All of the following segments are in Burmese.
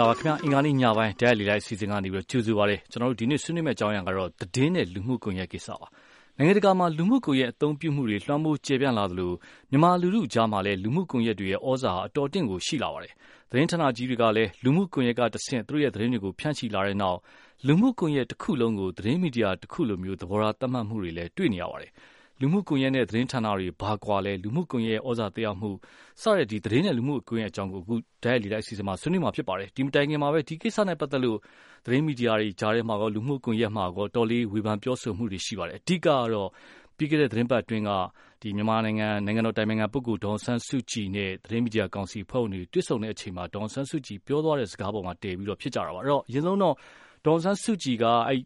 ္ဂလာပါခင်ဗျာအင်္ဂါနေ့ညပိုင်းတရားလီလိုက်အစီအစဉ်ကနေပြီးကြိုဆိုပါရစေကျွန်တော်တို့ဒီနေ့ဆွေးနွေးမယ့်အကြောင်းအရာကတော့သတင်းနဲ့လူမှုကွန်ရက်ကိစ္စပါနိုင်ငံတကာမှာလူမှုကွန်ရက်အသုံးပြုမှုတွေလွှမ်းမိုးကျေပြန့်လာသလိုမြန်မာလူထုကြားမှာလည်းလူမှုကွန်ရက်တွေရဲ့ဩဇာအတော်တင့်ကိုရှိလာပါတယ်သတင်းဌာနကြီးတွေကလည်းလူမှုကွန်ရက်ကတဆင့်သူတို့ရဲ့သတင်းတွေကိုဖြန့်ချိလာတဲ့နောက်လူမှုကွန်ရက်တစ်ခုလုံးကိုသတင်းမီဒီယာတစ်ခုလိုမျိုးသဘောထားသတ်မှတ်မှုတွေလည်းတွေ့နေရပါတယ် လူမှုကွန်ရက်နဲ့ သတင်းဌာနတွေ ဘာကွာလဲ လူမှုကွန်ရက်ဩဇာတရားမှု စတဲ့ဒီသတင်းနဲ့ လူမှုကွန်ရက်အကြောင်းကို အခုဓာတ်ရိုက်လီလိုက်အစီအစဉ်မှာ ဆွေးနွေးမှာဖြစ်ပါတယ် ဒီမတိုင်ခင်မှာပဲ ဒီကိစ္စနဲ့ပတ်သက်လို့ သတင်းမီဒီယာတွေကြားထဲမှာကော လူမှုကွန်ရက်မှာကောတော်လေး ဝေဖန်ပြောဆိုမှုတွေရှိပါတယ် အဓိကကတော့ ပြီးခဲ့တဲ့သတင်းပတ်အတွင်းကဒီမြန်မာနိုင်ငံ နိုင်ငံတော်တိုင်ပင်ခံပုဂ္ဂိုလ် ဒေါ်ဆန်းစုကြည်နဲ့ သတင်းမီဒီယာကောင်စီဖွဲ့ဝင်တွေ တွေ့ဆုံတဲ့အချိန်မှာ ဒေါ်ဆန်းစုကြည် ပြောသွားတဲ့စကားပေါ်မှာ တည်ပြီးတော့ ဖြစ်ကြတာပါအဲ့တော့အရင်ဆုံးတော့ ဒေါ်ဆန်းစုကြည်ကအဲ့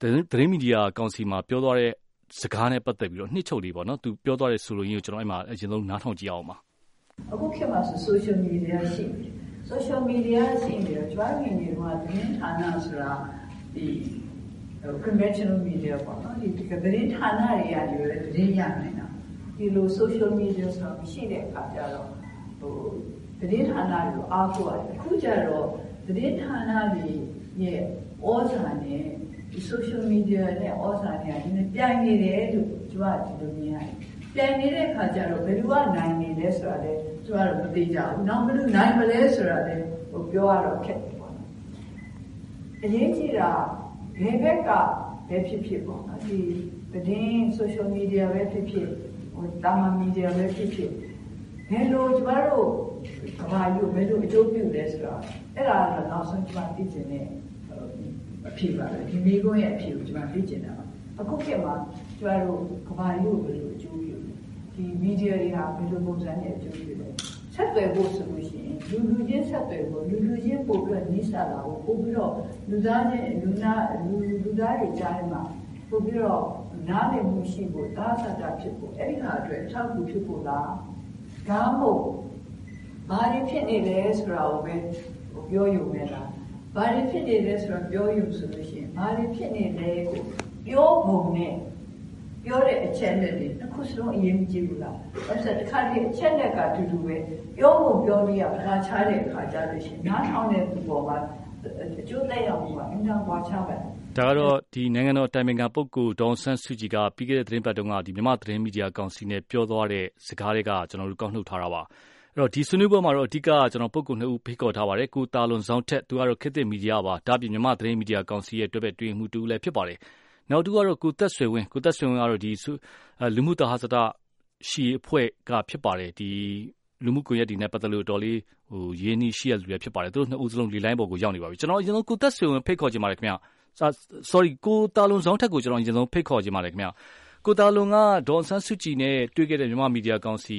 သတင်းမီဒီယာကောင်စီမှာ ပြောသွားတဲ့ စကားနဲ့ပတ်သက်ပြီးတော့နှစ်ချုပ်လေးပေါ့နော်သူပြောသွားတဲ့ဆိုလိုရင်းကိုကျွန်တော်အဲ့မှာအရင်ဆုံးနားထောင်ကြည့်အောင်ပါအခုခေတ်မှာဆို social media ရှိတယ် social media ရှိနေတော့ကျွမ်းမြင်နေတော့သတင်းဌာနဆိုတာဒီ conventional media ပေါ့နော်ဒီသတင်းဌာနတွေကနေလည်းသတင်းရနိုင်တာဒီလို social media ဆိုတာမရှိတဲ့အခါကျတော့ဟိုသတင်းဌာနတွေကိုအားကိုးရတယ်အခုကျတော့သတင်းဌာနတွေရဲ့ဩဇာနဲ့ ဒီ social media နဲ့ဩဇာနဲ့ဒီပြိုင်နေတယ်လို့ကျွန်တော်ဒီလိုမြင်ရတယ်ပြိုင်နေတဲ့အခါကျတော့ဘယ်သူကနိုင်နေလဲဆိုတာလေကျွန်တော်တို့မသိကြဘူးနောက်ဘယ်သူနိုင်မလဲဆိုတာလေဟိုပြောရတော့ခက်တယ်ပေါ့နော်အရေးကြီးတာဘယ်ဘက်ကပဲဖြစ်ဖြစ်ပေါ့နော်ဒီသတင်း social media ပဲဖြစ်ဖြစ်ဟိုတာမန် media ပဲဖြစ်ဖြစ်ဘယ်လိုကျမတို့ကဘာယူဘယ်လိုအကျိုးပြုလဲဆိုတော့အဲ့ဒါတော့နောက်ဆုံးကျမသိချင်တဲ့ အဖြစ်ပါပဲဒီမိကုန်းရဲ့အဖြစ်ကိုကျမသိချင်တာပါအခုခေတ်မှာကျမတို့ကဘာယူဘယ်လိုအကျိုးပြုဒီ media တွေဟာဘယ်လိုပုံစံနဲ့အကျိုးပြုလဲဆက်သွယ်ဖို့ဆိုလို့ရှိရင်လူလူချင်းဆက်သွယ်ဖို့လူလူချင်းပို့ပြီးတော့နှိစလာဖို့ပို့ပြီးတော့လူသားချင်းလူနာလူလူသားတွေကြားထဲမှာပို့ပြီးတော့နားလည်မှုရှိဖို့သာသတာဖြစ်ဖို့အဲ့ဒီဟာအတွက်အထောက်အကူဖြစ်ဖို့လားဒါမှမဟုတ်ဘာတွေဖြစ်နေလဲဆိုတာကိုပဲပြောယူမယ်လား ဘာတွေဖြစ်နေလဲဆိုတာပြောယူဆိုလို့ရှိရင်ဘာတွေဖြစ်နေလဲကိုပြောပုံနဲ့ပြောတဲ့အချက်လက်တွေတစ်ခုစလုံးအရင်မကြည့်ဘူးလားအဲ့ဒါတခါတည်းအချက်လက်ကအတူတူပဲပြောဖို့ပြောလို့ရဘာချားတဲ့အခါကြလို့ရှိရင်နားထောင်တဲ့သူပေါ်မှာအကျိုးသက်ရောက်မှုကအင်တာကွာချပါဒါကတော့ဒီနိုင်ငံတော်တိုင်ပင်ခံပုဂ္ဂိုလ်ဒေါန်ဆန်းစုကြည်ကပြီးခဲ့တဲ့သတင်းပတ်တုန်းကဒီမြန်မာသတင်းမီဒီယာကောင်စီနဲ့ပြောသွားတဲ့စကားတွေကကျွန်တော်တို့ကောက်နှုတ်ထားတာပါအဲ့ တော့ ဒီဆွေးနွေးပွဲမှာတော့ အဓိကကျွန်တော်ပုဂ္ဂိုလ်နှစ်ဦး ဖိတ်ခေါ်ထားပါတယ် ကိုတာလွန်ဆောင်ထက် သူကတော့ ခေတ်သစ်မီဒီယာပါ ဒါပြင် မြန်မာသတင်းမီဒီယာကောင်စီရဲ့ တွဲဘက်တွင်မှုတူလည်း ဖြစ်ပါတယ် နောက်တူကတော့ ကိုသက်ဆွေဝင်း ကိုသက်ဆွေဝင်းကတော့ဒီလူမှုတဟဇတရှိအဖွဲ့က ဖြစ်ပါတယ်ဒီလူမှုကွန်ရက်တွေနဲ့ ပတ်သက်လို့တော်လေးဟိုရင်းနှီးရှိရလူတွေဖြစ်ပါတယ် သူတို့နှစ်ဦးစလုံး လေလိုင်းပေါ်ကို ရောက်နေပါပြီ ကျွန်တော် အရင်ဆုံး ကိုသက်ဆွေဝင်းဖိတ်ခေါ်ချင်ပါတယ်ခင်ဗျ sorry ကိုတာလွန်ဆောင်ထက်ကိုကျွန်တော်အရင်ဆုံး ဖိတ်ခေါ်ချင်ပါတယ်ခင်ဗျကိုတာလွန်က ဒေါ်ဆန်းစုကြည်နဲ့ တွေ့ခဲ့တဲ့ မြန်မာမီဒီယာကောင်စီ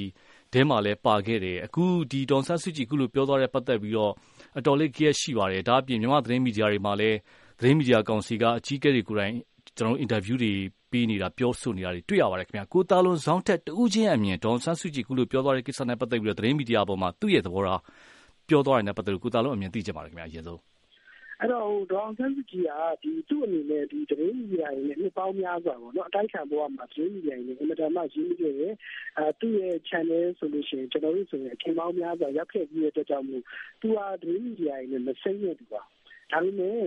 ထဲမှာလည်း ပါခဲ့တယ် အခုဒီဒေါ်ဆန်းစုကြည်ခုလို ပြောသွားတဲ့ ပတ်သက်ပြီးတော့ အတော်လေးကြည့်ရရှိပါတယ် ဒါအပြင် မြန်မာသတင်းမီဒီယာတွေမှာလည်း သတင်းမီဒီယာကောင်စီက အကြီးအကဲတွေကိုယ်တိုင်ကျွန်တော်အင်တာဗျူးတွေပေးနေတာ ပြောဆိုနေတာတွေ တွေ့ရပါတယ်ခင်ဗျာကိုတာလွန်ဇောင်းထက်တူးချင်းအမြင် ဒေါန်ဆန်းစုကြည်ခုလို ပြောသွားတဲ့ကိစ္စနဲ့ ပတ်သက်ပြီးတော့ သတင်းမီဒီယာပေါ်မှာသူ့ရဲ့သဘောထား ပြောသွားတယ်နဲ့ ပတ်သက်လို့ ကိုတာလွန်အမြင်သိချင်ပါတယ်ခင်ဗျာအရင်ဆုံး အဲ့တော့ဒေါအောင်ဆန်းစုကြည်ကဒီသူ့အနေနဲ့ဒီသတင်းမီဒီယာတွေနဲ့နှစ်ပေါင်းများစွာပေါ့နော်အတိုက်ခံဘဝမှာသတင်းမီဒီယာတွေနဲ့အင်မတန်မှရင်းနှီးခဲ့တယ်အဲသူ့ရဲ့ channel ဆိုလို့ရှိရင်ကျွန်တော်တို့ဆိုရင်အချိန်ပေါင်းများစွာရောက်ခဲ့ပြီးတဲ့အတွက်ကြောင့်မို့သူဟာသတင်းမီဒီယာတွေနဲ့မစိမ့်ရတူပါဒါပေမဲ့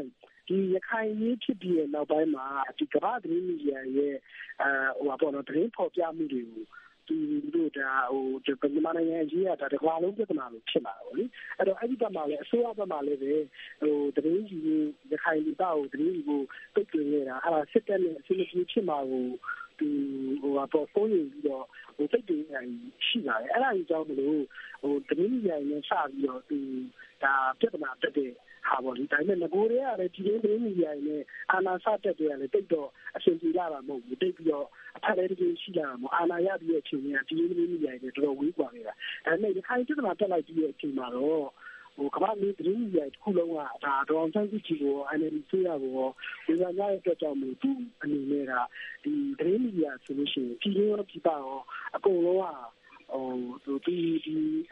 ဒီရခိုင်ရေးဖြစ်ပြီးတဲ့နောက်ပိုင်းမှာဒီကမ္ဘာသတင်းမီဒီယာရဲ့အဲဟိုပါပေါ့နော်သတင်းဖော်ပြမှုတွေကို ဒီတို့ဒါဟိုဒီမြန်မာနိုင်ငံရေးရတာတကွာလုံးပြဿနာလို့ဖြစ်လာတယ်လေအဲ့တော့အဲ့ဒီဘက်မှာလည်းအစိုးရဘက်မှာလည်းပဲဟိုသတင်းကြီးရခိုင်ဒေသကိုသတင်းကြီးကိုပိတ်ပင်နေတာအဲ့ဒါစစ်တပ်နဲ့အစီအစဉ်ဖြစ်မှာကိုဒီဟိုတော့ဖုန်းရပြီးတော့ဟိုစိတ်တည်နေရှိလာတယ်အဲ့ဒါကြီးကြောင့်မလို့ဟိုသတင်းကြီးရရင်စပြီးတော့ဒီဒါပြဿနာတက်တဲ့ဟာပေါ့လေဒါပေမဲ့ငကိုတွေကလည်းဒီလိုမျိုးမီဒီယာတွေနဲ့အာနာစတက်တွေကလည်းတိတ်တော့အဆင်ပြေလာတာမဟုတ်ဘူးတိတ်ပြီးတော့ အထက်လေးတကယ်ရှိလာမှာအာနာရပြီးတဲ့အချိန်ကဒီလိုမျိုးမီဒီယာတွေတော်တော်ဝေးကွာနေတာဒါပေမဲ့ဒီခိုင်ပြဿနာတက်လိုက်ပြီးတဲ့အချိန်မှာတော့ဟိုကမ္ဘာမျိုးသတင်းမီဒီယာတစ်ခုလုံးကဒါဒေါအောင်ဆန်းစုကြည်ကို NLD ဆိုရကိုဝေဖန်ကြတဲ့အတွက်ကြောင့်မို့သူအနေနဲ့ကဒီသတင်းမီဒီယာဆိုလို့ရှိရင်ပြည်ရောပြည်ပရောအကုန်လုံးက ဟဒီ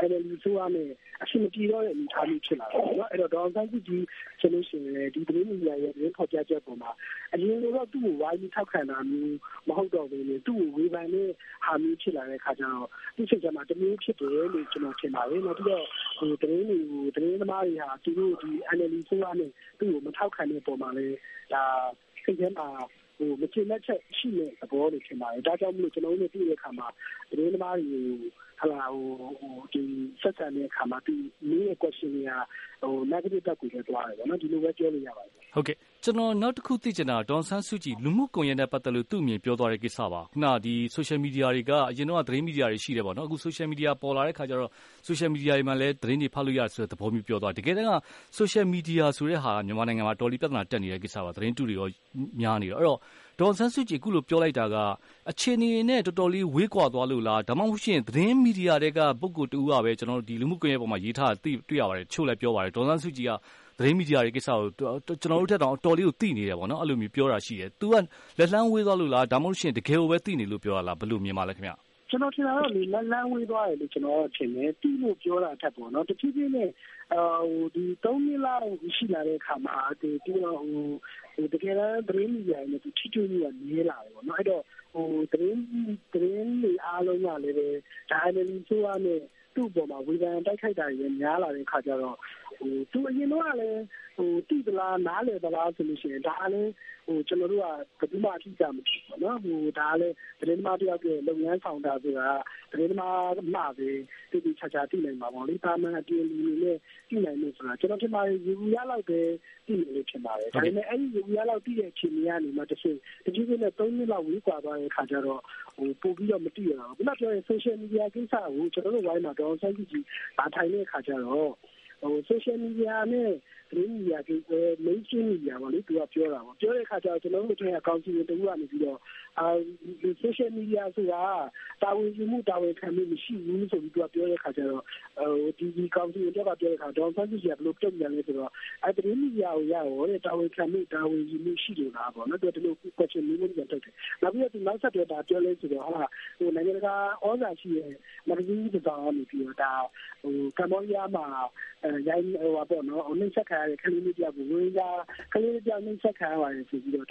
NLD အစိုးရနဲ့အဆင်မပြေတော့တဲ့အနေအထားမျိုးဖြစ်လာတယ်ပေါ့နော်။အဲဒီတော့ဒေါ်အောင်ဆန်းစုကြည်ဆိုလို့ရှိရင်လည်းဒီသတင်းမီဒီယာရဲ့သတင်းဖော်ပြချက်အပေါ်မှာအရင်လိုတော့သူ့ကိုဝိုင်းပြီးထောက်ခံတာမျိုးမဟုတ်တော့ဘဲနဲ့သူ့ကိုဝေဖန်တဲ့ဟာမျိုးဖြစ်လာတဲ့အခါကျတော့သူ့စိတ်ထဲမှာတမျိုးဖြစ်တယ်လို့ကျနော်ထင်ပါတယ်။နောက်ပြီးတော့သတင်းတွေကိုသတင်းသမားတွေဟာသူတို့ NLD အစိုးရနဲ့သူ့ကိုမထောက်ခံတဲ့အပေါ်မှာလည်းဒါစိတ်ထဲမှာ မကျေနပ်ချက်ရှိတဲ့သဘောလို့ထင်ပါတယ်။ဒါကြောင့်မို့ကျနော်တို့နဲ့တွေ့တဲ့အခါမှာသတင်းသမားတွေကိုဆက်ဆံတဲ့အခါမှာသူမေးတဲ့ Question တွေက Negative ဘက်ကိုပဲသွားတယ်ပေါ့နော်။ဒီလိုပဲပြောလို့ရပါတယ်။ဟုတ်ကဲ့။ ကျနော် နောက်တခုသိချင်တာက ဒေါ်အောင်ဆန်းစုကြည် လူမှုကွန်ရက်နဲ့ပတ်သက်လို့ သူ့အမြင်ပြောသွားတဲ့ကိစ္စပါ။ခုန Social Media တွေက အရင်တုန်းက သတင်းမီဒီယာတွေရှိတယ်ပေါ့နော်။အခု Social Media ပေါ်လာတဲ့အခါကျတော့ Social Media တွေမှာလည်း သတင်းတွေဖတ်လို့ရတယ်ဆိုတဲ့သဘောမျိုးပြောသွားတယ်။တကယ်တမ်းက Social Media ဆိုတဲ့ဟာက မြန်မာနိုင်ငံမှာ အတော်လေး ပြဿနာတက်နေတဲ့ကိစ္စပါ။သတင်းတုတွေရောများနေတော့။အဲဒီတော့ ဒေါ်အောင်ဆန်းစုကြည် အခုလိုပြောလိုက်တာက အခြေအနေနဲ့ တော်တော်လေး ဝေးကွာသွားလို့လား။ဒါမှမဟုတ်ရင်သတင်းမီဒီယာထဲက ပုဂ္ဂိုလ်တဦးကပဲ လူမှုကွန်ရက်ပေါ်မှာ ရေးထားတာ တွေ့ရပါတယ်။တချို့လည်းပြောပါတယ်။ဒေါ်အောင်ဆန်းစုကြည်က သတင်းမီဒီယာတွေကိစ္စကို ကျနော်တို့ထက်တောင် အတော်လေးကို သိနေတယ်ပေါ့နော်။အဲလိုမျိုးပြောတာရှိတယ်။သူက လက်လှမ်းဝေးသွားလို့လား။ဒါမှမဟုတ် တကယ်ကိုပဲ သိနေလို့ပြောတာလား။ဘယ်လိုမြင်ပါလဲခင်ဗျ။ကျနော်ထင်တာတော့ လက်လှမ်းဝေးသွားတယ်လို့ ကျနော်ထင်တယ်။သိလို့ပြောတာထက်ပေါ့နော် တဖြည်းဖြည်းနဲ့သုံးနှစ်လောက်ရှိလာတဲ့အခါမှာ တကယ်တမ်း သတင်းမီဒီယာတွေနဲ့ ထိတွေ့မှုက နည်းလာတယ်ပေါ့နော်။အဲဒီတော့ သတင်းတွေအားလုံးကလည်းပဲ NLD အစိုးရနဲ့ သူ့အပေါ်မှာ ဝေဖန်တိုက်ခိုက်တာတွေများလာတဲ့အခါကျတော့ သူအရင်တုန်းကလည်းသိသ လားနားလည်သလားဆိုလို့ရှိရင်ဒါကလည်းကျနော်တို့ကဘယ်သူမှအတိအကျမသိဘူးပေါ့နော်။ဒါကလည်းသတင်းသမားတယောက်ရဲ့လုပ်ငန်းဆောင်တာဆိုတာသတင်းသမားမှပဲသေသေချာချာသိနိုင်မှာပေါ့လေ။သာမန်အပြင်လူတွေနဲ့သိနိုင်ဖို့ဆိုတာကျနော်ထင်ပါတယ်ယေဘုယျလောက်ပဲသိမယ်လို့ထင်ပါတယ်။ဒါပေမဲ့အဲဒီယေဘုယျလောက်သိတဲ့အခြေအနေကနေမှတဆင့်တဖြည်းဖြည်းနဲ့သုံးနှစ်လောက်ဝေးကွာသွားတဲ့အခါကျတော့ပိုပြီးတော့မသိရတော့ဘူး။ခုနပြောတဲ့ Social Media ကိစ္စကိုကျနော်တို့ဝိုင်းမှာဒေါ်အောင်ဆန်းစုကြည်လာထိုင်တဲ့အခါကျတော့ Social Media နဲ့သတင်းမီဒီယာ Mainstream မီဒီယာပေါ့လေသူကပြောတာပေါ့။ပြောတဲ့အခါကျတော့ကျနော်တို့အထဲကကောင်စီဝင်တဦးကနေပြီးတော့ Social Media ဆိုတာတာဝန်ယူမှုတာဝန်ခံမှုမရှိဘူးဆိုပြီးသူကပြောတဲ့အခါကျတော့ဒီကောင်စီဝင်တယောက်ကပြောတဲ့အခါဒေါ်အောင်ဆန်းစုကြည်ကဘယ်လိုတုံ့ပြန်လဲဆိုတော့သတင်းမီဒီယာကိုရရောတဲ့တာဝန်ခံမှုတာဝန်ယူမှုရှိလို့လားပေါ့နော်။သူကဒီလို Question မေးခွန်းပြန်ထုတ်တယ်။နောက်ပြီးတော့သူနောက်ဆက်တွဲဘာပြောလဲဆိုတော့နိုင်ငံတကာသြဇာရှိတဲ့မဂ္ဂဇင်းကြီးတစောင်ကနေပြီးတော့ကမ္ဘောဒီးယားမှာနှိပ်စက်ခံရတဲ့ကလေးလေးတယောက်ကိုရိုဟင်ဂျာကလေးလေးတယောက်နှိပ်စက်ခံရပါတယ်ဆိုပြီးတော့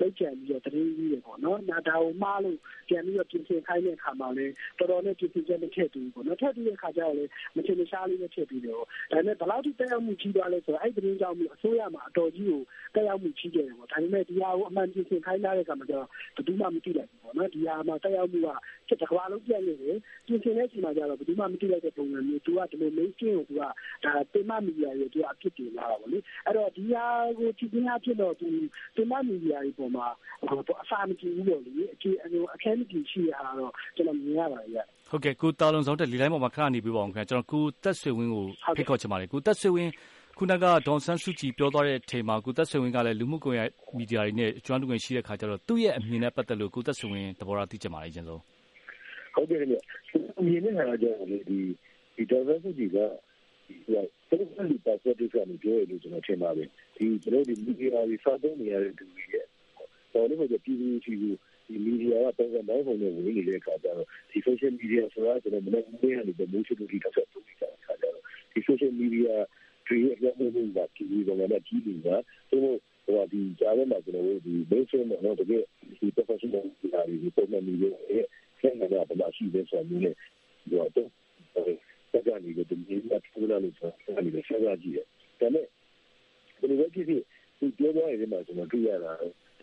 လုပ်ကြံပြီးတော့သတင်းရေးတယ်ပေါ့နော်။ဒါကိုမှားလို့ပြန်ပြီးတော့ပြင်ဆင်ခိုင်းတဲ့အခါမှာလည်းတော်တော်လေးပြင်ဆင်ချက်မထည့်ပေးဘူးပေါ့နော်။ထည့်ပေးတဲ့အခါကျတော့လည်းမထင်မရှားလေးပဲထည့်ပေးတယ်။ဒါပေမဲ့ဘယ်လောက်အထိသက်ရောက်မှုကြီးသွားလဲဆိုတော့အဲဒီသတင်းကြောင့်အစိုးရမှာအတော်ကြီးကိုသက်ရောက်မှုကြီးခဲ့တယ်ပေါ့။ဒါပေမဲ့ဒီဟာကိုအမှန်ပြင်ဆင်ခိုင်းထားတဲ့အခါမှာကျတော့ဘယ်သူမှမသိလိုက်ဘူးပေါ့နော်။ဒီဟာမှာသက်ရောက်မှုကတကမ္ဘာလုံးပြန့်နေတယ်။ပြင်ဆင်တဲ့အချိန်မှာကျတော့ဘယ်သူမှမသိလိုက်တဲ့ပုံစံမျိုးသူကဒီလို Mainstream ကိုသူကပင်မမီဒီယာတွေကိုအပြစ်တင်ထားတာပေါ့လေ။အဲဒီတော့ဒီဟာကိုကြည့်ခြင်းအားဖြင့်တော့ပင်မမီဒီယာတွေအပေါ်မှာအစာမကြေဘူးပေါ့လေ။အခဲမကြေရှိတဲ့ဟာတော့ကျနော်မြင်ရပါတယ်ဗျ။ဟုတ်ကဲ့ကိုသာလွန်ဇော်ထက်လေလှိုင်းပေါ်မှာခဏနေပေးပါဦးခင်ဗျ။ကျနော်ကိုသက်ဆွေဝင်းကိုဖိတ်ခေါ်ချင်ပါတယ်။ကိုသက်ဆွေဝင်းခုနကဒေါ်အောင်ဆန်းစုကြည်ပြောသွားတဲ့အချိန်မှာကိုသက်ဆွေဝင်းကလည်းလူမှုကွန်ရက်မီဒီယာတွေနဲ့ကျွမ်းတဝင်ရှိတဲ့အခါကျတော့သူ့ရဲ့အမြင်နဲ့ပတ်သက်လို့ကိုသက်ဆွေဝင်းသဘောထားသိချင်ပါတယ်အရင်ဆုံး။ဟုတ်ကဲ့ခင်ဗျ။အမြင်နဲ့ဟာကျတော့လေဒီဒေါ်အောင်ဆန်းစုကြည်က personally perspective ကနေပြောရလို့ ကျနော်ထင်ပါတယ် ဒီကျွန်တော်တို့ မီဒီယာတွေစသုံးနေရတဲ့သူတွေရဲ့ပေါ်လို့ဆို ပြည်သူရှိဘူးဒီမီဒီယာက ပုံစံတိုင်းပုံနဲ့ ဝင်နေတဲ့အခါကျတော့ ဒီ social media ဆိုတာကျွန်တော်မနေ့ကနေ့ကနေပဲမိုးချလို့ဒီတစ်ဆက်ပို့ပြီးတာအခါကျတော့ ဒီ social media တွေရဲ့အများကြီးကပြည်သူတွေကလည်းကြီးနေတာသူတို့ဟိုဒီကြားထဲမှာကျွန်တော်တို့ဒီ basic တော့တကယ်ဒီ professional တွေဒီပုံမှန်မီဒီယာရဲ့ဆက်နေတာဗမာရှိတဲ့ဆိုမျိုးနဲ့ဒီတော့ စက်ကနေဒီမြေကထူလာလို့ဆိုတာကနေဆက်ရကြည့်တယ်။ဒါပေမဲ့ဒီလိုပဲဖြစ်ဖြစ်ဒီပြောသွားရင်မှကျွန်တော်တွေ့ရတာ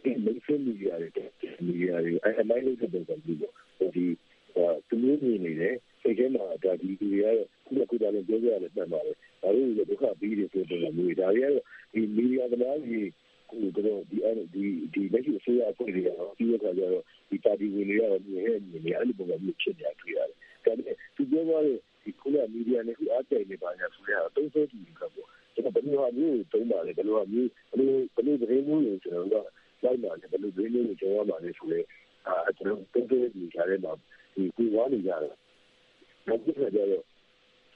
ဒီ mainstream media တွေ media တွေအဲအလိုက်လို့တဲ့ပုံစံမျိုးပေါ့ဒီသူမျိုးမြင်နေတယ်စိတ်ထဲမှာဒါဒီလူတွေကတော့ခုနကပြောတယ်ပြောကြရတယ်မှန်ပါတယ်။ဒါလို့လည်းဒုက္ခပြီးတယ်ဆိုတဲ့ပုံစံမျိုးဒါတွေကတော့ဒီ media သမားတွေကိုတော့ဒီအဲ့ဒီဒီလက်ရှိအစိုးရအဖွဲ့တွေကတော့ဒီအခါကျတော့ဒီပါတီဝင်တွေကတော့မြင်ရမြင်နေအဲ့ဒီပုံစံမျိုးဖြစ်နေတာတွေ့ရတယ်။ဒါပေမဲ့သူပြောသွားတဲ့ဒီခုနမီဒီယာနဲ့အားကြိုက်နေပါညာဆိုတဲ့သုံးဆွဲကြည့်ခါပေါ့ကျွန်တော်ဘယ်လိုဟာမျိုးသုံးပါလဲဘယ်လိုဟာမျိုးဘယ်လိုဘယ်လိုသတင်းမျိုးကိုကျွန်တော်ကလိုက်ပါလဲဘယ်လိုသတင်းမျိုးကိုကျွန်တော်ပါလဲဆိုတော့အာကျွန်တော်သုံးဆွဲကြည့်ခါတဲ့မှာဒီကိုဝါနေကြတယ်နောက်တစ်ခါကျတော့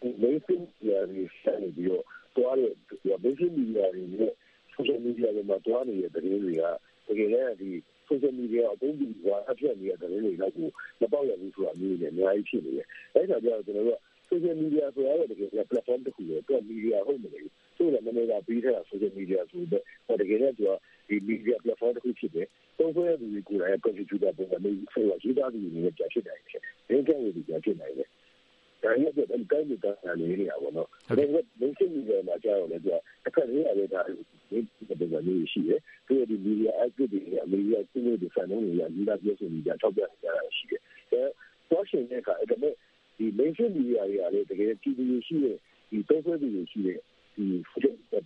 ဒီ mainstream media တွေဆက်နေပြီးတော့တွားတဲ့ဒီ mainstream media တွေနဲ့ social media တွေမှာတွားနေတဲ့သတင်းတွေကတကယ်လည်းဒီ social media အသုံးပြုပြီးအပြတ်နေတဲ့သတင်းတွေတော့မပေါက်ရဘူးဆိုတာမျိုးနဲ့အများကြီးဖြစ်နေတယ်။အဲဒါကြောင့်ကျွန်တော်တို့ social media ဆိုတာတော့တကယ် platform တစ်ခုပဲသူက media ဟုတ်မလို့ဆိုတော့မနေ့ကပြီးထားတာ social media ဆိုတော့တကယ်တော့သူက ဒီ media platform တစ်ခုဖြစ်တယ်။သုံးဆွဲသူတွေကိုယ်တိုင် contributor ပုံစံမျိုးဆိုတော့ရေးသားသူတွေနဲ့ကြာဖြစ်နိုင်တယ်။ရင်းချက်တွေကြာဖြစ်နိုင်တယ်။ဒါရက်တော့တိုင်းဒေသကနေနေရပါတော့။ဒါကမင်းချင်းတွေမှာကြာတော့လေသူကအခက်ကြီးရတဲ့ဒါဒီပုံစံမျိုးရှိတယ်။သူဒီ media active တွေအမေရိကန်စစ်တွေဆန်နေရရေးသားပြောဆိုနေကြထောက်ပြနေကြတာရှိတယ်။အဲတော့ရှင်တဲ့အခါအဲ့ဒါမဲ့ဒီ mainstream media တွေကလည်းတကယ်ကြည့်ပြီးရှိတဲ့ဒီသုံးဆွဲပြီးရှိတဲ့ဒီ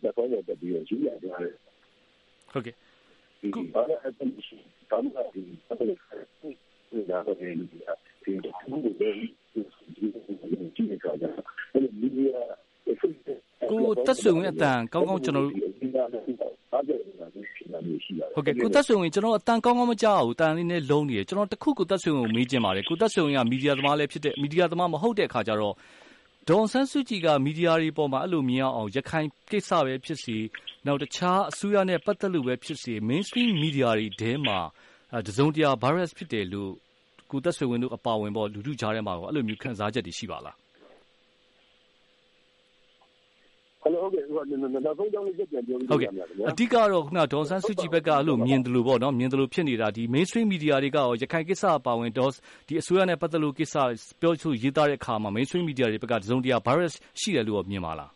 platform တွေတက်ပြီးရရှိရတယ် ဟုတ်ကဲ့ဒီဘာလဲအတူရှိဘာမှဒီအဲ့ဒါဒီဒါတော့ဒီဒီဒီသူတို့တွေဒီဒီကြည့်ကြတာအဲ့ဒီ media ကိုတက်ဆွေဝင်အတန်ကောင်းကောင်းကျွန်တော်တို့ဟုတ်ကဲ့ကိုသက်ဆွေဝင်ကျွန်တော်အတန်ကောင်းကောင်းမကြားဘူးတန်လေးနဲ့လုံးနေတယ်ကျွန်တော်တခုကိုသက်ဆွေဝင်ကိုမေးချင်ပါတယ်ကိုသက်ဆွေဝင်ကမီဒီယာသမားလည်းဖြစ်တဲ့မီဒီယာသမားမဟုတ်တဲ့အခါကျတော့ ဒေါန်ဆန်းစုကြည်က မီဒီယာတွေပေါ်မှာ အဲ့လိုမြင်အောင် ရခိုင်ကိစ္စပဲဖြစ်စီနောက်တခြား အစိုးရနဲ့ ပတ်သက်လို့ပဲဖြစ်စီ mainstream media တွေထဲမှာ တစုံတရာ virus ဖြစ်တယ်လို့ ကိုသက်ဆွေဝင်တို့ အပါဝင်ပေါ့လူထုကြားထဲမှာ အဲ့လိုမျိုး ခံစားချက်တွေ ရှိပါလား ဟုတ်ကဲ့ နောက်ဆုံးကြောင်းလေးပြန်ပြောပြပါမယ်။အဓိကတော့ခုနဒေါ်ဆန်းစုကြည်ဘက်က အဲ့လိုမြင်သလိုပေါ့နော် မြင်သလိုဖြစ်နေတာဒီ mainstream media တွေကရော ရခိုင်ကိစ္စအပါဝင်ဒေါ်ဒီအစိုးရနဲ့ ပတ်သက်လို့ကိစ္စ ပြောဆိုရေးသားတဲ့အခါမှာ mainstream media တွေဘက်က တစုံတရာ virus ရှိတယ်လို့ မြင်ပါလား။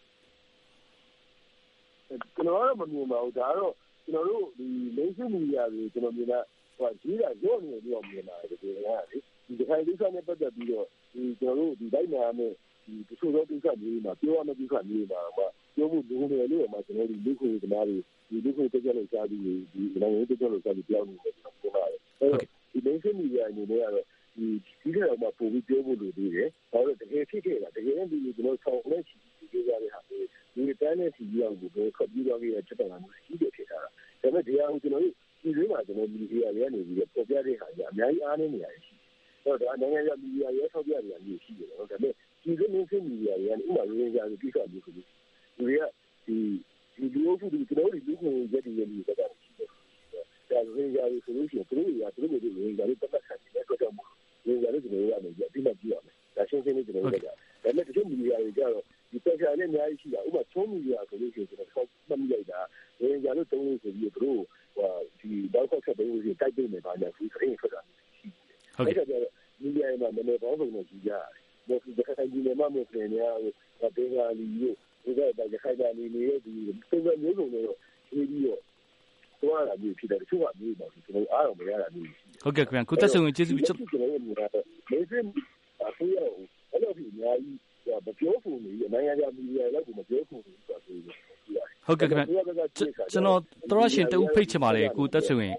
ကျွန်တော်ကတော့ မမြင်ပါဘူး။ဒါကတော့ ကျွန်တော်တို့ဒီ mainstream media တွေ ကျွန်တော်မြင်တာဟိုကြီးတာရော့နေတယ်လို့ မြင်ပါတယ်ဒီကနေ့လေ။ဒီရခိုင်ကိစ္စနဲ့ ပတ်သက်ပြီးတော့ဒီကျွန်တော်တို့ဒီတိုင်းနာနဲ့ဒီတချို့သောကိစ္စမျိုးတွေမှာ ပြောရမယ့် ကိစ္စမျိုးတွေမှာ ပြောဖို့လိုတယ်လို့မှကျွန်တော်တို့လူခွေသမားတွေဒီလူခွေတက်ကြလို့စားပြီးဒီနိုင်ငံရေးတက်ကြလို့စားပြီးပြောင်းနေတယ်ကျွန်တော်ပြောပါတယ်အဲ့တော့ဒီ mainstream media အနေနဲ့ကတော့ဒီဒီကတော့မှပုံပြီးပြောဖို့လိုသေးတယ်ဘာလို့တကယ်ဖြစ်ခဲ့တာတကယ်လည်းဒီကျွန်တော်ဆောင်းနေရှိဒီကြရတဲ့ဟာဒီတန်းနဲ့စီပြောင်းကိုဘယ်ခပ်ပြီးတော့ခဲ့တဲ့ချက်တော်မျိုးရှိတယ်ဖြစ်တာဒါပေမဲ့ဒီဟာကိုကျွန်တော်တို့ဒီလိုမှကျွန်တော်မီဒီယာတွေကနေပြီးပေါ်ပြတဲ့ဟာကြီးအများကြီးအားနေနေရတယ်ရှိတော့ဒါနိုင်ငံရေးမီဒီယာရဲ့ထောက်ပြနေတာမျိုးရှိတယ်နော်ဒါပေမဲ့ဒီလိုမျိုးမီဒီယာတွေကနေဥပမာရင်းကြတဲ့ကိစ္စမျိုးဆိုလို့လူတွေကဒီဒီလူအုပ်စုတွေကျွန်တော်တို့လူကိုရက်တည်ရနေကြတာရှိတယ်။ဒါရင်းကြရဆိုလို့ရှိရင်သူတို့တွေကသူတို့တွေရင်းကြတွေပတ်သက်ခံနေတဲ့အတွက်ကြောင့်ရင်းကြတွေကျွန်တော်တို့ကနေပြီးအပြီးမှကြည့်ရမယ်။ဒါရှင်းရှင်းလေးကျွန်တော်တို့ကဒါပေမဲ့တချို့မီဒီယာတွေကြတော့ဒီပက်ရှာနဲ့အများကြီးရှိတာဥပမာချုံးမီဒီယာဆိုလို့ရှိရင်ကျွန်တော်ဆောက်မှတ်မိလိုက်တာရင်းကြလို့တုံးလို့ဆိုပြီးသူတို့ဟိုဒီဘောက်ခေါက်ချက်ပေးလို့ရှိရင်တိုက်ပေးနေပါညာဒီခရင်ထွက်တာရှိတယ်။ဟုတ်ကဲ့။ဒါမီဒီယာမှာမနေ့ပေါင်းဆုံးနဲ့ကြည့်ကြရတယ်။ဒါကခိုင်ဒီမှာမဟုတ်နေရဟိုဒေဂါလီတို့ဒီကရခိုင်ကနေနေတဲ့ဒီပုံစံမျိုးစုံတွေတော့ဒီပြီးတော့သွားတာမျိုးဖြစ်တယ်တချို့ကမျိုးပါကျွန်တော်အားတော့မရတာမျိုးဟုတ် ကဲ့ခင်ဗျာကိုတက်ဆုံကျေးဇူးကျွန်တော်တို့ကတော့မေ့စင်အဖေရောအဲ့လိုပြီးအများကြီးမပြောဖို့နေနိုင်ငံခြားမီဒီယာလည်းမပြောဖို့နေဆိုတာဆိုရင်ဟုတ်ကဲ့ခင်ဗျကျွန်တော်တော်ရှင်တူဖိတ်ချင်ပါတယ်ကိုတက်ဆွေဝင်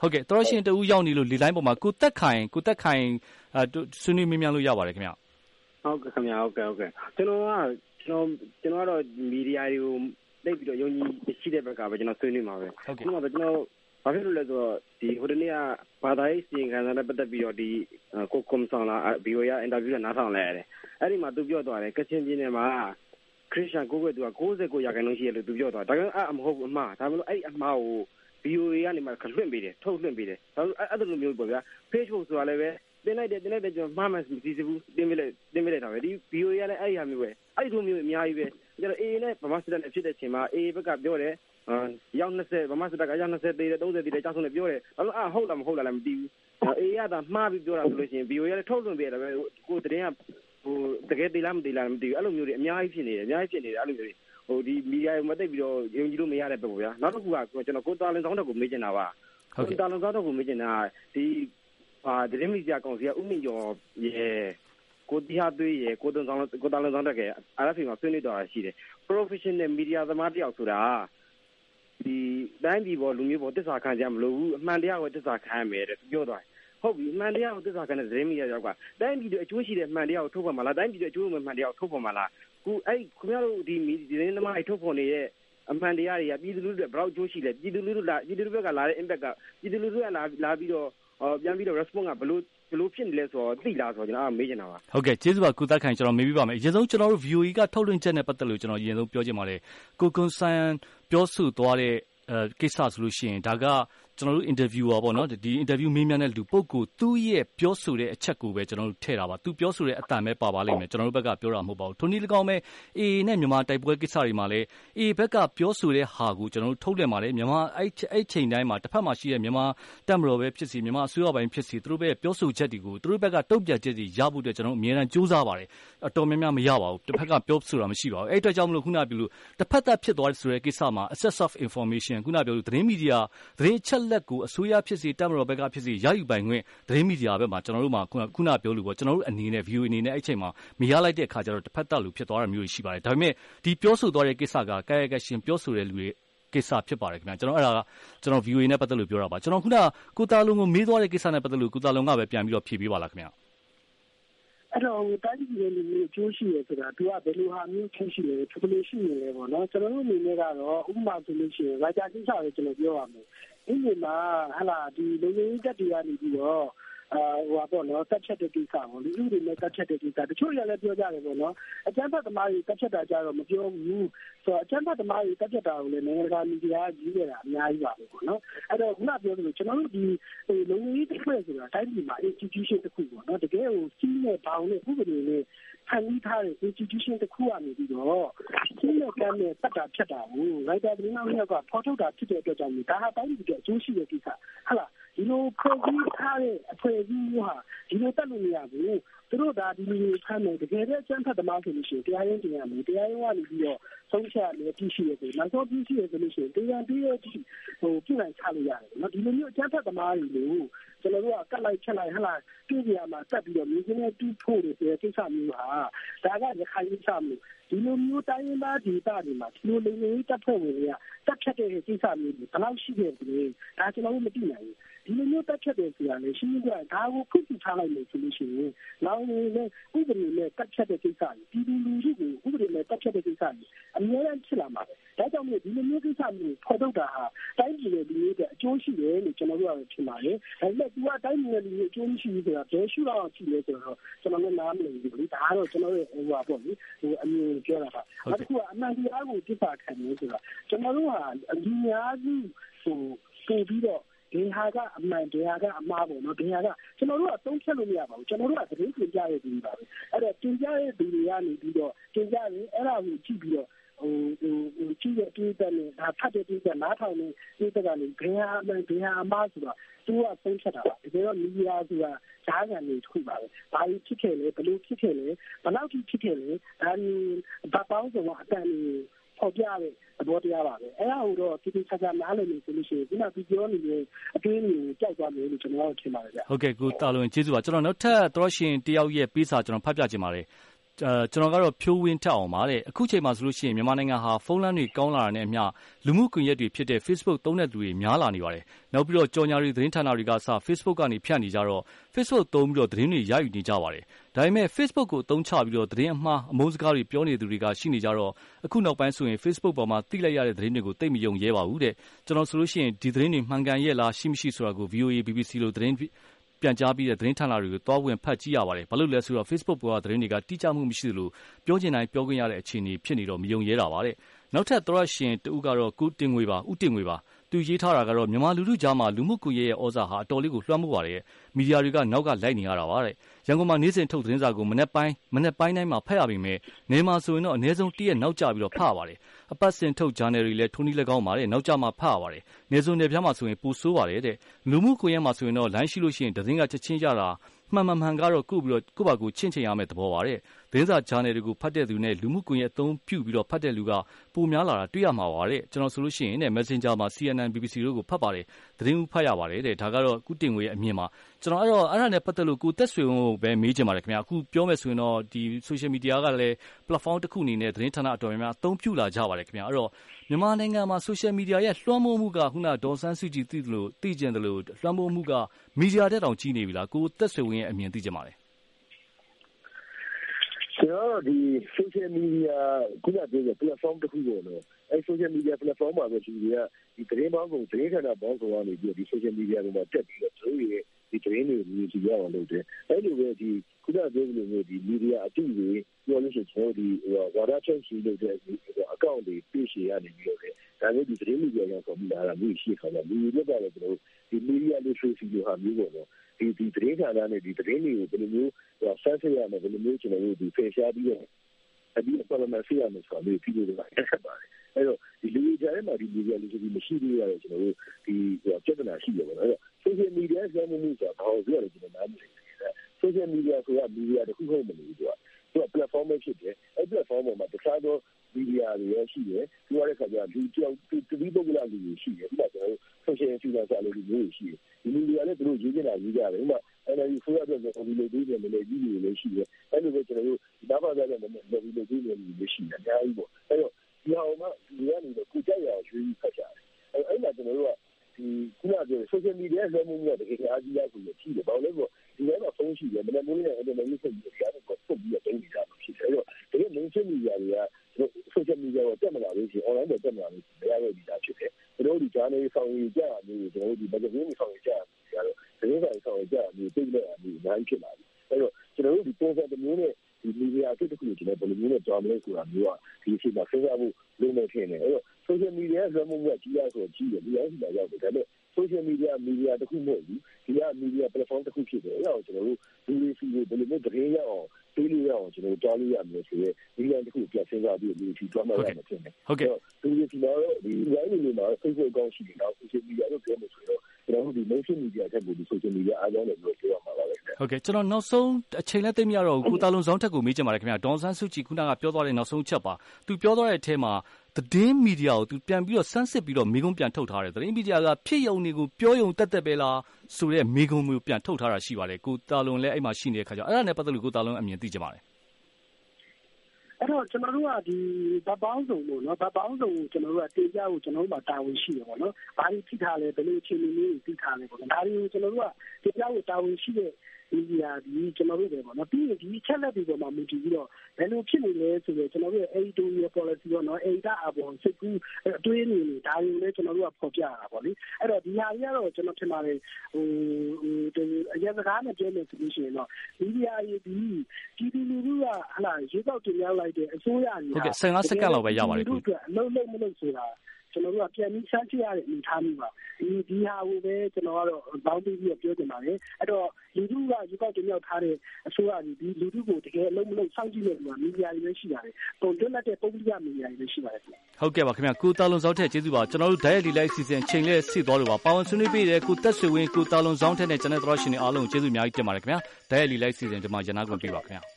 ဟုတ်ကဲ့တော်ရှင်တူရောက်နေလို့လေလိုင်းပေါ်မှာကိုတက်ခိုင်ကိုတက်ခိုင်ဆွေးနွေးမေးမြန်းလို့ရပါတယ်ခင်ဗျဟုတ်ကဲ့ခင်ဗျာဟုတ်ကဲ့ဟုတ်ကဲ့ကျွန်တော်ကကျွန်တော်ကျွန်တော်ကတော့မီဒီယာတွေကိုတိတ်ပြီးတော့ယုံကြည်ရှိတဲ့ဘက်ကပဲကျွန်တော်ဆွေးနွေးမှာပဲဟုတ်ကဲ့ကျွန်တော် ဘာဖြစ်လို့လဲဆိုတော့ဒီဟိုတနေ့ကဘာသာရေးစီရင်ခံစာနဲ့ပတ်သက်ပြီးတော့ဒီကိုကွန်ဆောင်လာဘီယိုရအင်တာဗျူးနဲ့နားထောင်လိုက်ရတယ်အဲ့ဒီမှာသူပြောသွားတယ်ကချင်ပြည်နယ်မှာခရစ်ယာန်ကိုယ်ွယ်သူက69ရာခိုင်နှုန်းရှိတယ်လို့သူပြောသွားဒါကအဲ့မဟုတ်ဘူးအမှားဒါမှမဟုတ်အဲ့အမှားကို VOA ကနေမှခလွှင့်ပေးတယ်ထုတ်လွှင့်ပေးတယ်ဒါဆိုအဲ့လိုမျိုးပေါ့ဗျာ Facebook ဆိုတာလည်းပဲတင်လိုက်တယ်တင်လိုက်တယ်ကျွန်တော်မှားမှမသိဘူးတင်ပြလိုက်တင်ပြလိုက်တာပဲဒီ VOA ကလည်းအဲ့ဒီဟာမျိုးပဲအဲ့ဒီလိုမျိုးအများကြီးပဲကျတော့ AA နဲ့ဗမာစစ်တပ်နဲ့ဖြစ်တဲ့အချိန်မှာ AA ဘက်ကပြောတယ် ရောက်20ဗမာစစ်တပ်ကရောက်20သေးတယ်30သေးတယ်ကြောက်ဆုံးနဲ့ပြောတယ်ဒါဆိုအာဟုတ်လားမဟုတ်လားလည်းမသိဘူး AA ကသာမှားပြီးပြောတာဆိုလို့ရှိရင် VOA ကလည်းထုတ်လွှင့်ပေးတယ်ပဲကိုတရင်ကဟိုတကယ်သေးလားမသေးလားမသိဘူးအဲ့လိုမျိုးတွေအများကြီးဖြစ်နေတယ်အများကြီးဖြစ်နေတယ်အဲ့လိုမျိုးတွေဟိုဒီမီဒီယာမှာတိတ်ပြီးတော့ယုံကြည်လို့မရတဲ့ဘက်ပေါ့ဗျာနောက်တစ်ခုကကျွန်တော်ကိုတာလန်ဆောင်တက်ကိုမေးချင်တာပါဟုတ်ကဲ့တာလန်ဆောင်တက်ကိုမေးချင်တာဒီဟာသတင်းမီဒီယာကောင်စီကဥမင်ကျော်ရဲ့ကိုတရားသွေးရဲ့ကိုတုံဆောင်ကိုတာလန်ဆောင်တက်ကအားရဖီမှာဆွေးနွေးတော်ရှိတယ် professional media သမားတယောက်ဆိုတာဒီ တိုင်းပြည်ပေါ်လူမျိုးပေါ်တစ္ဆာခံကြမလို့ဘူးအမှန်တရားကိုတစ္ဆာခံရမယ်တဲ့ပြောသွားဟုတ်ပြီအမှန်တရားကိုတစ္ဆာခံတဲ့သတင်းမီဒီယာရောက်ကတိုင်းပြည်တွေအကျိုးရှိတဲ့အမှန်တရားကိုထုတ်ဖော်မှာလားတိုင်းပြည်တွေအကျိုးမဲ့မှန်တရားကိုထုတ်ဖော်မှာလားခုအဲ့ခင်ဗျားတို့ဒီသတင်းသမားတွေထုတ်ဖော်နေတဲ့အမှန်တရားတွေကပြည်သူလူထုတွေဘယ်လောက်အကျိုးရှိလဲပြည်သူလူထုလာပြည်သူလူထုဘက်ကလာတဲ့ impact ကပြည်သူလူထုကလာလာပြီးတော့ပြန်ပြီးတော့ response ကဘယ်လိုဘယ်လိုဖြစ်နေလဲဆိုတော့သိလားဆိုတော့ကျွန်တော်မေးချင်တာပါဟုတ်ကဲ့ကျေးဇူးပါကုသခိုင်ကျွန်တော်မေးပြပါမယ်အရင်ဆုံးကျွန်တော်တို့ VOE ကထုတ်လွှင့်ချက်နဲ့ပတ်သက်လို့ကျွန်တော်အရင်ဆုံးပြောချင်ပါတယ်ကိုကွန်ဆန်ပြောဆိုသွားတဲ့အဲ ကိစ္စဆိုလို့ရှိရင်ဒါက ကျွန်တော်တို့ interviewer ပေါ့နော်ဒီ interview မေးမြန်းတဲ့လူပုဂ္ဂိုလ်သူ့ရဲ့ပြောဆိုတဲ့အချက်ကိုပဲကျွန်တော်တို့ထည့်တာပါသူပြောဆိုတဲ့အတန်ပဲပါပါလိမ့်မယ်ကျွန်တော်တို့ဘက်ကပြောတာမဟုတ်ပါဘူးထိုနည်း၎င်းပဲ AA နဲ့မြန်မာတိုက်ပွဲကိစ္စတွေမှာလည်း AA ဘက်ကပြောဆိုတဲ့ဟာကိုကျွန်တော်တို့ထုတ်လွှင့်ပါတယ်မြန်မာအဲ့အဲ့ချိန်တိုင်းမှာတစ်ဖက်မှာရှိတဲ့မြန်မာတပ်မတော်ပဲဖြစ်စီမြန်မာအစိုးရပိုင်းဖြစ်စီသူတို့ပဲပြောဆိုချက်တွေကိုသူတို့ဘက်ကတုံ့ပြန်ချက်တွေရဖို့အတွက်ကျွန်တော်တို့အများအားစူးစမ်းပါတယ်အတော်များများမရပါဘူးတစ်ဖက်ကပြောဆိုတာမရှိပါဘူးအဲ့အတွက်ကြောင့်မလို့ခုနပြောလို့တစ်ဖက်သက်ဖြစ်သွားတယ်ဆိုတဲ့ကိစ္စမှာ access of information ခုနပြောလို့သတင်းမီဒီယာသတင်းအချက်လက်ကို အစိုးရဖြစ်စီတပ်မတော်ဘက်ကဖြစ်စီရယူပိုင်ခွင့် သတင်းမီဒီယာဘက်မှာ ကျွန်တော်တို့မှာ ခုနပြောလို့ပေါ့ကျွန်တော်တို့အနေနဲ့ view အနေနဲ့ အဲ့ချိန်မှာ မရလိုက်တဲ့အခါကျတော့တစ်ဖက်သက်လို့ဖြစ်သွားတာမျိုးရှိပါတယ် ဒါပေမဲ့ ဒီပြောဆိုသွားတဲ့ကိစ္စက ကာယကရှင် ပြောဆိုတဲ့လူတွေကိစ္စ ဖြစ်ပါတယ်ခင်ဗျာကျွန်တော်အဲ့ဒါကကျွန်တော် VOA နဲ့ ပတ်သက်လို့ ပြောတာပါကျွန်တော်ခုန ကိုတာလုံကို မေးသွားတဲ့ကိစ္စနဲ့ ပတ်သက်လို့ ကိုတာလုံကပဲ ပြန်ပြီးတော့ ဖြေပေးပါလားခင်ဗျာအဲ့တော့ တိုင်းပြည်ရဲ့ လူမျိုးအကျိုးရှိရဆိုတာ သူက ဘယ်လိုဟာမျိုးချင်းရှိလဲသူဘယ်လိုရှိနေလဲပေါ့နော်ကျွန်တော်တို့အနေနဲ့ကတော့ ဥပမာဆိုလို့ရှိရင်ရာဂျာကိစ္စကိုကျွန်တော်ပြောရမယ် ဒီနေ့မှာဟလာဒီလူမျိုးတက်တွေကနေပြီးတော့အာ ဟိုပါပေါ့နော်တက်ချက်တဲ့ကိစ္စပေါ့လူလူတွေနဲ့တက်ချက်တဲ့ကိစ္စတချို့ရလည်းပြောကြတယ်ပေါ့နော်အကျန်းဖတ်သမားကြီးတက်ချက်တာကြတော့မပြောဘူးဆိုတော့အကျန်းဖတ်သမားကြီးတက်ချက်တာကိုလည်းနိုင်ငံတကာမီဒီယာကြီးနေတာအများကြီးပါပဲပေါ့နော်အဲ့တော့ခုနပြောသလိုကျွန်တော်တို့ဒီဟိုလုံကြီးတစ်ဖွဲ့ဆိုတာတိုင်းပြည်မှာ institution တစ်ခုပေါ့နော်တကယ်ကိုစီးနဲ့ဘောင်နဲ့ဥပဒေနဲ့ဖန်တီးထားတဲ့ institution တစ်ခုကနေပြီးတော့စီးနဲ့ကမ်းနဲ့ပတ်တာဖြတ်တာကို writer သတင်းတော်တွေကဖော်ထုတ်တာဖြစ်တဲ့အတွက်ကြောင့်ဒါဟာတိုင်းပြည်ကအကျိုးရှိတဲ့ကိစ္စဟုတ်လား ဒီလိုဖွဲ့စည်းထားတဲ့အဖွဲ့အစည်းမျိုးဟာဒီလိုတက်လို့မရဘူးသူတို့ဒါဒီလိုဖမ်းမယ်တကယ်တော့စမ်းဖတ်သမားဆိုလို့ရှိရင်တရားရင်တင်ရမယ်တရားရင်ကနေပြီးတော့ဆုံးဖြတ်မယ်ပြည်ရှိရဆိုနောက်ဆုံးပြည်ရှိရဆိုလို့ရှိရင်တရားပြီးတော့ဟိုပြည်နိုင်ချလို့ရတယ်နော်ဒီလိုမျိုးအကျန်းဖတ်သမားတွေလို့ကျွန်တော်တို့ကကတ်လိုက်ချက်လိုက်ဟလာပြည်ပြာမှာတက်ပြီးတော့မြင်းနဲ့တူးဖို့တွေဆိုတဲ့ကိစ္စမျိုးဟာဒါကရခိုင်ကိစ္စမျိုးဒီလိုမျိုးတိုင်းရင်းသားဒေသတွေမှာဒီလိုလူမျိုးတပ်ဖွဲ့ဝင်တွေကတက်ဖြတ်တဲ့ကိစ္စမျိုးတွေဘယ်လောက်ရှိခဲ့ပြီလဲဒါကျွန်တော်တို့မသိနိုင်ဘူးဒီလိုမျိုးတက်ဖြတ်တယ်ဆိုတာလေရှင်းရှင်းပြောရင်ဒါကိုခုခုထားလိုက်လို့ဆိုလို့ရှိရင်နောက်နေနဲ့ဥပဒေနဲ့တက်ဖြတ်တဲ့ကိစ္စတွေဒီလိုလူကြီးကိုဥပဒေနဲ့တက်ဖြတ်တဲ့ကိစ္စတွေအများကြီးဖြစ်လာမှာပဲဒါကြောင့်မို့ဒီလိုမျိုးကိစ္စမျိုးဖော်ထုတ်တာဟာတိုင်းပြည်ရဲ့လူမျိုးတွေအကျိုးရှိတယ်လို့ကျွန်တော်တို့ကထင်ပါတယ်ဒါပေမဲ့သူကတိုင်းပြည်ရဲ့လူမျိုးအကျိုးမရှိဘူးဆိုတာဘယ်ရှိတော့ရှိလဲဆိုတော့ကျွန်တော်လည်းနားမလည်ဘူးလေဒါကတော့ကျွန်တော်ရဲ့ဟိုပါပေါ့လေဟိုအမြင်ပြောတာပါနောက်တစ်ခုကအမှန်တရားကိုပြပါခံနေဆိုတာကျွန်တော်တို့ဟာအများကြီးဟိုပို့ပြီးတော့ ဒီဟာကအမှန်တရားကအမှားပေါ့နော်ဒီဟာကကျွန်တော်တို့ကသုံးဖြတ်လို့မရပါဘူးကျွန်တော်တို့ကသတင်းပြင်ကြရတဲ့သူတွေပါပဲအဲ့တော့ပြင်ကြတဲ့သူတွေကနေပြီးတော့ပြင်ကြရင်အဲ့ဒါကိုကြည့်ပြီးတော့ဟိုဟိုဟိုကြည့်ရတဲ့တဲ့နဲ့ဒါဖတ်တဲ့တဲ့နားထောင်နေတဲ့တဲ့ကနေဘယ်ဟာအမှန်ဘယ်ဟာအမှားဆိုတာသူကသုံးဖြတ်တာပါဒီတော့မီဒီယာဆိုတာဈာကန်တွေထုတ်ပါပဲ။ဘာလို့ဖြစ်ခဲ့လဲဘယ်လိုဖြစ်ခဲ့လဲဘယ်လောက်ထိဖြစ်ခဲ့လဲဒါမျိုးဘာပေါင်းစုံအတန် ပေါ်ပြတဲ့သဘောတရားပါပဲအဲ့ဒါကိုတော့တိတိကျကျနားလည်နေဆိုလို့ရှိရင်ဒီမှာဒီပြောနေတဲ့အတွေးမျိုးကြောက်သွားမယ်လို့ကျွန်တော်တို့ထင်ပါတယ်ဗျဟုတ်ကဲ့ကိုတာလွန်ကျေးဇူးပါကျွန်တော်နောက်ထပ်သရရှင်တယောက်ရဲ့ပေးစာကျွန်တော်ဖတ်ပြခြင်းပါတယ် ကျွန်တော်ကတော့ ဖြိုးဝင်းထက်အောင်ပါတဲ့ အခုချိန်မှာဆိုလို့ရှိရင် မြန်မာနိုင်ငံဟာ ဖုန်းလမ်းတွေ ကောင်းလာတာနဲ့အမျှ လူမှုကွန်ရက်တွေဖြစ်တဲ့ Facebook သုံးတဲ့လူတွေ များလာနေပါတယ်။နောက်ပြီးတော့ ကြော်ညာတွေ သတင်းဌာနတွေကစ Facebook ကနေ ဖြန့်နေကြတော့ Facebook သုံးပြီးတော့ သတင်းတွေ ရယူနေကြပါတယ်။ဒါပေမဲ့ Facebook ကို အသုံးချပြီးတော့ သတင်းအမှား အမုန်းစကားတွေ ပြောနေသူတွေက ရှိနေကြတော့ အခုနောက်ပိုင်းဆိုရင် Facebook ပေါ်မှာ သိလိုက်ရတဲ့ သတင်းတွေကို သိမယုံရဲပါဘူးတဲ့။ကျွန်တော်ဆိုလို့ရှိရင် ဒီသတင်းတွေ မှန်ကန်ရဲ့လား ရှိမရှိဆိုတာကို VOA BBC လို သတင်း ပြန်ကြားပြီးတဲ့ သတင်းဌာနတွေကို သွားဝင်ဖတ်ကြည့်ရပါတယ်။ဘာလို့လဲဆိုတော့ Facebook ပေါ်က သတင်းတွေက တိကျမှုမရှိသလို ပြောချင်တိုင်း ပြောခွင့်ရတဲ့ အခြေအနေဖြစ်နေတော့ မယုံရဲတာပါတဲ့။ နောက်ထပ်သရရှင်တဦးကတော့ကိုတင်ငွေပါဦးတင်ငွေပါ သူရေးထားတာကတော့ မြန်မာလူထုကြားမှာ လူမှုကွန်ရက်ရဲ့ဩဇာဟာ အတော်လေးကို လွှမ်းမိုးပါတယ်။မီဒီယာတွေက နောက်ကလိုက်နေရတာပါတဲ့။ရန်ကုန်မှာ နေ့စဉ်ထုတ် သတင်းစာကို မနေ့ပိုင်းမနေ့ပိုင်းတိုင်းမှာ ဖတ်ရပေမဲ့နေမှာဆိုရင်တော့ အနည်းဆုံးတရက်နောက်ကျပြီးတော့ဖတ်ရပါတယ်။အပတ်စဉ်ထုတ် ဂျာနယ်တွေလည်း ထိုးနည်း၎င်းပါတယ်နောက်ကျမှ ဖတ်ရပါတယ်။နေစုံနယ်ပြားမှာဆိုရင်ပူဆိုးပါတယ်တဲ့။လူမှုကွန်ရက်မှာဆိုရင်တော့ လိုင်းရှိလို့ရှိရင် သတင်းက ချက်ချင်းရတာ မှန်မှန်မှန်ကတော့ကုပြီးတော့ ကိုယ့်ဘာကိုချင့်ချင်ရမယ့်သဘောပါတဲ့ သတင်းစာဂျာနယ်တွေကို ဖတ်တဲ့သူနဲ့ လူမှုကွန်ရက်အသုံးပြုပြီးတော့ဖတ်တဲ့လူက ပိုများလာတာတွေ့ရမှာပါတဲ့ကျွန်တော်ဆိုလို့ရှိရင်နဲ့ Messenger မှာ CNN BBC တို့ကို ဖတ်ပါတယ် သတင်းဦးဖတ်ရပါတယ်တဲ့ဒါကတော့ကုတင်ငွေရဲ့အမြင်မှာကျွန်တော်အဲ့တော့ အဲ့ဒါနဲ့ ပတ်သက်လို့ ကိုတက်ဆွေကိုပဲ မေးချင်ပါတယ်ခင်ဗျာအခုပြောမယ်ဆိုရင်တော့ဒီ social media ကလည်း platform တစ်ခုအနေနဲ့ သတင်းဌာန အတော်များများ အသုံးပြုလာကြပါတယ်ခင်ဗျာအဲ့တော့ မြန်မာနိုင်ငံမှာ social media ရဲ့ လွှမ်းမိုးမှုကခုန ဒေါ်ဆန်းစုကြည် သိတယ်လို့သိကျင်တယ်လို့လွှမ်းမိုးမှုက မီဒီယာတက်တောင် ကြီးနေပြီလား ကိုတက်ဆွေဝင်းရဲ့အမြင်သိချင်ပါတယ် ကျွန်တော်ဒီ social media ခုနပြောတဲ့ platform တစ်ခုပေါ့နော်အဲ social media platform မှာပဲဒီကဒီသတင်းပေါင်းကုန်သတင်းဌာနပေါင်းကုန်ကနေပြီးဒီ social media တွေမှာတက်ပြီးတော့သူတို့ရဲ့ဒီသတင်းတွေမြင်ကြည့်ရအောင်လုပ်တယ်အဲ့လိုပဲဒီခုနပြောသလိုမျိုးဒီမီဒီယာအတိတွေပြောလို့ရှိရင်ကျွန်တော်ဒီဝါဒချုပ်ရှိလို့တဲ့အကောင့်တွေပြည့်ရှည်ရနေပြီးတော့လေဒါမျိုးဒီသတင်းမီဒီယာရောက်ဆိုပြီးလာတာမျိုးရှိခါကြလူတွေလည်းပါတယ်ကျွန်တော်ဒီမီဒီယာ literacy လိုဟာမျိုးပေါ့နော် ဒီဒီသတင်းဌာနနဲ့ဒီသတင်းတွေကိုဘယ်လိုမျိုးဆန်းစစ်ရမယ်ဘယ်လိုမျိုးကျွန်တော်တို့ဒီဖေရှားပြီးတော့အပြီးတော့လည်းမဆရာမဆိုလို့ပြီးလို့လည်းဆက်ပါတယ်အဲ့တော့ဒီလူကြီးကြားထဲမှာဒီ media literacy မရှိသေးရတော့ကျွန်တော်တို့ဒီပြဿနာရှိတယ်ပေါ့နော်အဲ့တော့ social media ဆွဲမှုမှုဆိုတာဘာလို့ပြောလဲကျွန်တော်နားမလည်ဘူး social media ဆိုတာ media တခုဟုတ်မလို့သူကသူက platform ပဲဖြစ်တယ်အဲ့ platform ပေါ်မှာတခြားသော media တွေရရှိတယ်သူရတဲ့ခါကျလူကြောက်တူတူပုဂ္ဂလလူတွေရှိတယ် ဥပမာကျွန်တော်တို့ social influencer လို့လူမျိုးရှိတယ် ဒီ media လည်း သူတို့ရေးနေတာရေးကြတယ် ဥပမာအဲ့ဒါကြီးဆိုရတဲ့ဒီလိုဒီလိုတွေလည်းကြီးတွေလည်းရှိတယ် အဲ့လိုပဲ ကျွန်တော်တို့ဒါပါကြတဲ့လည်းဒီလိုဒီလိုတွေရှိတယ် အများကြီးပေါ့ အဲ့တော့ ဒီဟာမှဒီကနေတော့ကိုကြိုက်ရအောင်ရွေးဖတ်ကြတယ် အဲ့အဲ့မှာ ကျွန်တော်တို့ကဒီ ခုနပြော social media လွှမ်းမိုးမှုက တကယ်အားကြီးရဆိုရင်ရှိတယ် ဘာလို့လဲဆိုတော့ဒီထဲမှာ ဖုန်းရှိတယ် မနေ့မိုးလေးနဲ့ internet ဆက်ပြီးကြားတော့ပုတ်ပြီးတော့တင်ကြတာဖြစ်တယ် အဲ့တော့ တကယ် mainstream media တွေက social media ကိုတက်မလာလို့ရှိရင် online ကိုတက်မလာလို့မရတော့ဒီတာဖြစ်တယ်တို့ဒီ journal ဆောင်ရကြတာမျိုးကျွန်တော်တို့ဒီ magazine ဆောင်ရကြတာကတော့ သတင်းစာဆောင်ရကြတာမျိုးသိတဲ့မျိုးအများကြီးဖြစ်လာပြီ အဲ့တော့ ကျွန်တော်တို့ဒီပုံစံတစ်မျိုးနဲ့ဒီ media အဖြစ်တစ်ခုကိုကျွန်တော်ဘယ်လိုမျိုးနဲ့ကြောင်းမလဲဆိုတာမျိုးက ဒီအချိန်မှာ စဉ်းစားဖို့လုပ်နေဖြစ်နေအဲ့တော့ social media ရဲ့ဇာတ်မှုကကြီးရဆိုကြီးတယ်ဒီအချိန်မှာရောက်တယ်ဒါပေမဲ့ social media media တခုမဟုတ်ဘူးဒီက media platform တခုဖြစ်တယ်အဲ့ဒါကိုကျွန်တော်တို့ဒီလိုစီကိုဘယ်လိုမျိုးသတင်းရအောင်ပေးလို့ရအောင်ကျွန်တော်တို့ကြားလို့ရမယ်ဆိုရင်ဒီလန်တခုပြစဉ်းစားပြီးဒီစီတွားမှရမယ်ဖြစ်နေဟုတ်ကဲ့ဒီလိုစီတော့ဒီ line တွေမှာ Facebook account ရှိတယ်တော့ social media လို့ပြောလို့ဆိုတော့ကျွန်တော်တို့ဒီ mainstream media ထက်ပိုဒီ social media အားကြောင်းတယ်လို့ပြောရမှာပါပဲ ဟုတ်ကဲ့ ကျွန်တော် နောက်ဆုံး အချိန်နဲ့သိမရတော့ကိုတာလွန်ဆောင်ထက်ကို မေးချင်ပါတယ်ခင်ဗျာဒေါန်ဆန်းစုကြည် ခုနက ပြောသွားတဲ့ နောက်ဆုံးချက်ပါ သူပြောသွားတဲ့အထဲမှာ သတင်းမီဒီယာကို သူပြန်ပြီးတော့စမ်းစစ်ပြီးတော့မိကုံးပြန်ထုတ်ထားတယ် သတင်းမီဒီယာက ဖြစ်ယုံတွေကို ပြောယုံတက်တက်ပဲလားဆိုတဲ့မိကုံးမျိုး ပြန်ထုတ်ထားတာရှိပါတယ် ကိုတာလွန်လည်း အဲ့မှာ ရှိနေတဲ့ခါကျအဲ့ဒါနဲ့ ပတ်သက်လို့ ကိုတာလွန်အမြင်သိချင်ပါတယ် အဲ့တော့ ကျွန်တော်တို့ကဒီဗပေါင်းစုံလို့နော်ဗပေါင်းစုံကိုကျွန်တော်တို့ကတင်ပြဖို့ ကျွန်တော်တို့မှာ တာဝန်ရှိတယ်ပေါ့နော်။ဘာတွေထိထားလဲ ဘယ်လိုအခြေအနေမျိုးတွေထိထားလဲပေါ့နော်။ဒါတွေကို ကျွန်တော်တို့က တင်ပြဖို့ တာဝန်ရှိတဲ့ မီဒီယာဒီကျွန်တော်တို့ပဲပေါ့နော်ပြီးရင်ဒီချက်လက်တွေပေါ်မှာမူတည်ပြီးတော့ဘယ်လိုဖြစ်နေလဲဆိုတော့ကျွန်တော်တို့ရဲ့ editorial policy ပေါ့နော် editor အပေါ်စိတ်ကူးအတွေးနေနေဒါတွေကိုလည်းကျွန်တော်တို့ကဖော်ပြရတာပေါ့လေအဲ့တော့ဒီဟာကြီးကတော့ကျွန်တော်ထင်ပါတယ်ဟိုဟိုအရင်စကားနဲ့ပြောမယ်ဆိုလို့ရှိရင်တော့မီဒီယာရေးဒီဒီဒီလူကဟလာရေကောက်တင်ရောက်လိုက်တဲ့အစိုးရကြီးဟုတ်ကဲ့15စက္ကန့်လောက်ပဲရပါတယ်ကိုအလုံးလုံးမလို့ဆိုတာ ကျွန်တော်တို့ကပြန်ပြီးစမ်းကြည့်ရတဲ့အနေအထားမျိုးပါဒီဒီဟာကိုပဲကျွန်တော်ကတော့ဘောင်းပြီးပြီးပြောချင်ပါတယ်အဲ့တော့လူထုကရေကောက်တင်ရောက်ထားတဲ့အစိုးရကြီးဒီလူထုကိုတကယ်အလုံးမလုံးစောင့်ကြည့်နေတယ်မီဒီယာတွေလည်းရှိပါတယ်ပုံတွန်းတဲ့ပုံပြမီဒီယာတွေလည်းရှိပါတယ်ဟုတ်ကဲ့ပါခင်ဗျာကိုတာလွန်စောင်းထက်ကျေးဇူးပါကျွန်တော်တို့ diet ဒီလိုက်စီစဉ်ချိန်လဲဆီသွားလို့ပါပါဝင်ဆွေးနွေးပေးတဲ့ကိုတက်ဆွေဝင်းကိုတာလွန်စောင်းထက်နဲ့ကျွန်တော်တို့ရှင်တွေအားလုံးကျေးဇူးအများကြီးတင်ပါတယ်ခင်ဗျာ diet ဒီလိုက်စီစဉ်ဒီမှာရန်နာကုန်ပြပါခင်ဗျာ